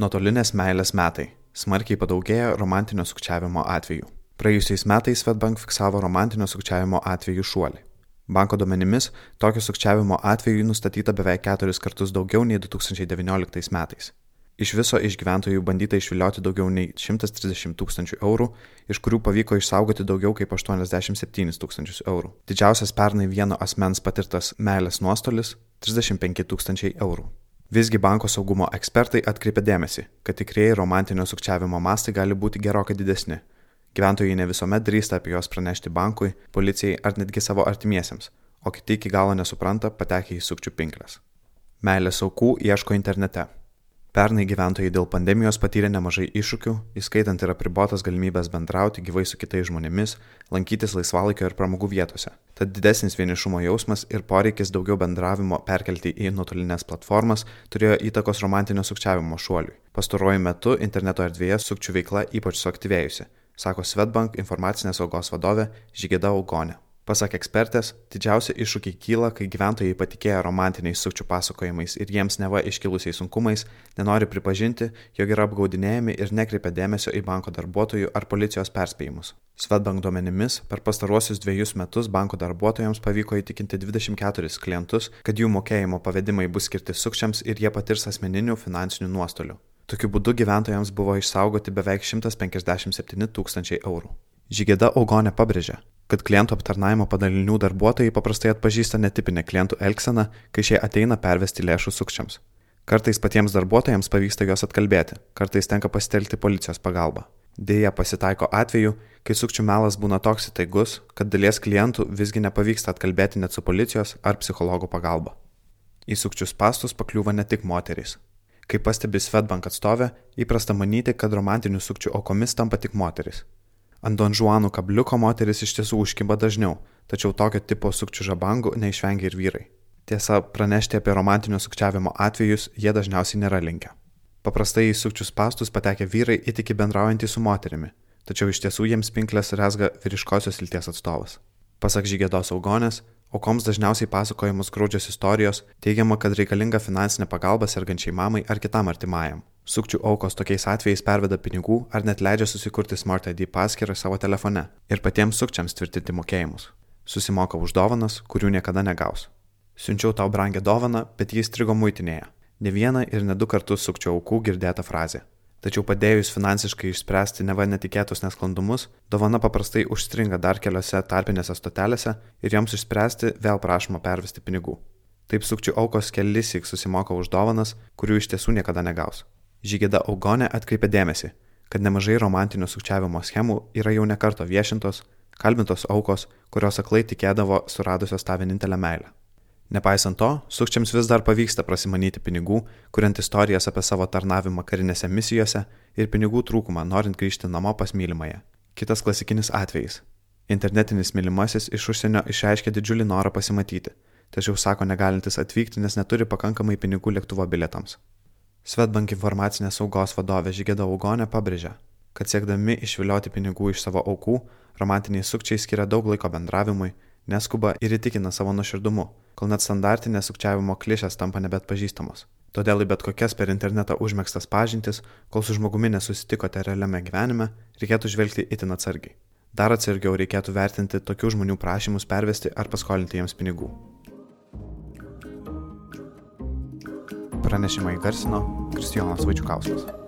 Nuotolinės meilės metai. Smarkiai padaugėjo romantinio sukčiavimo atvejų. Praėjusiais metais Svetbank fiksavo romantinio sukčiavimo atvejų šuolį. Banko duomenimis, tokio sukčiavimo atvejų nustatyta beveik keturis kartus daugiau nei 2019 metais. Iš viso iš gyventojų bandyta išvilioti daugiau nei 130 tūkstančių eurų, iš kurių pavyko išsaugoti daugiau kaip 87 tūkstančius eurų. Didžiausias pernai vieno asmens patirtas meilės nuostolis - 35 tūkstančiai eurų. Visgi banko saugumo ekspertai atkreipia dėmesį, kad tikrieji romantinio sukčiavimo mastai gali būti gerokai didesni. Gyventojai ne visuomet drįsta apie juos pranešti bankui, policijai ar netgi savo artimiesiems, o kiti iki galo nesupranta patekę į sukčių pinklės. Meilės aukų ieško internete. Pernai gyventojai dėl pandemijos patyrė nemažai iššūkių, įskaitant ir apribotas galimybės bendrauti gyvai su kitais žmonėmis, lankytis laisvalaikio ir pramogų vietose. Tad didesnis vienišumo jausmas ir poreikis daugiau bendravimo perkelti į nuotolinės platformas turėjo įtakos romantinio sukčiavimo šuoliui. Pastaruoju metu interneto erdvėje sukčių veikla ypač suaktyvėjusi, sako Svetbank informacinės saugos vadovė Žygėda Augonė. Pasak ekspertės, didžiausia iššūkiai kyla, kai gyventojai patikėję romantiniais sukčių pasakojimais ir jiems neva iškilusiais sunkumais nenori pripažinti, jog yra apgaudinėjami ir nekreipia dėmesio į banko darbuotojų ar policijos perspėjimus. Svetbank duomenimis, per pastaruosius dviejus metus banko darbuotojams pavyko įtikinti 24 klientus, kad jų mokėjimo pavedimai bus skirti sukčiams ir jie patirs asmeninių finansinių nuostolių. Tokiu būdu gyventojams buvo išsaugoti beveik 157 tūkstančiai eurų. Žygėda Augonė pabrėžė, kad klientų aptarnavimo padalinių darbuotojai paprastai atpažįsta netipinę klientų elgseną, kai šie ateina pervesti lėšų sukčiams. Kartais patiems darbuotojams pavyksta juos atkalbėti, kartais tenka pasitelkti policijos pagalbą. Deja, pasitaiko atveju, kai sukčių melas būna toks įtaigus, kad dalies klientų visgi nepavyksta atkalbėti net su policijos ar psichologų pagalba. Į sukčius pastus pakliūva ne tik moterys. Kaip pastebi Svetbank atstovė, įprasta manyti, kad romantinių sukčių aukomis tampa tik moteris. Ant donžuanų kabliuko moteris iš tiesų užkimba dažniau, tačiau tokio tipo sukčių žabangų neišvengia ir vyrai. Tiesa, pranešti apie romantinio sukčiavimo atvejus jie dažniausiai nėra linkę. Paprastai į sukčius pastus patekę vyrai įtiki bendraujantys su moterimi, tačiau iš tiesų jiems pinklės resga vyriškosios lyties atstovas. Pasak žygėdos augonės, aukoms dažniausiai pasakojamos graudžios istorijos, teigiama, kad reikalinga finansinė pagalba sergančiai mamai ar kitam artimajam. Sukčių aukos tokiais atvejais perveda pinigų ar net leidžia susikurti Smart ID paskyrą savo telefone ir patiems sukčiams tvirtinti mokėjimus. Susimoka už dovanas, kurių niekada negaus. Siunčiau tau brangę dovaną, bet jis strigo muitinėje. Ne vieną ir ne du kartus sukčių aukų girdėta frazė. Tačiau padėjus finansiškai išspręsti neva netikėtus nesklandumus, dovana paprastai užstringa dar keliose tarpinėse stotelėse ir joms išspręsti vėl prašoma pervesti pinigų. Taip sukčių aukos kelisik susimoka už dovanas, kurių iš tiesų niekada negaus. Žygėda Augonė atkreipė dėmesį, kad nemažai romantinio sukčiavimo schemų yra jau nekarto viešintos, kalbintos aukos, kurios aklai tikėdavo suradusios tą vienintelę meilę. Nepaisant to, sukčiams vis dar pavyksta prasimanyti pinigų, kuriant istorijas apie savo tarnavimą karinėse misijose ir pinigų trūkumą norint grįžti namo pas mylimąją. Kitas klasikinis atvejis. Internetinis mylimasis iš užsienio išreiškė didžiulį norą pasimatyti, tačiau sako negalintis atvykti, nes neturi pakankamai pinigų lėktuvo bilietams. Svetbank informacinės saugos vadovė Žygėda Augonė pabrėžia, kad siekdami išvilioti pinigų iš savo aukų, romantiniai sukčiai skiria daug laiko bendravimui, neskuba ir įtikina savo nuoširdumu, kol net standartinės sukčiavimo klišės tampa nebet pažįstamos. Todėl į bet kokias per internetą užmėgstas pažintis, kol su žmogumi nesusitikote realiame gyvenime, reikėtų žvelgti itin atsargiai. Dar atsargiau reikėtų vertinti tokių žmonių prašymus pervesti ar paskolinti jiems pinigų. Pranešimą įgarsino Kristijonas Vaičiukauskas.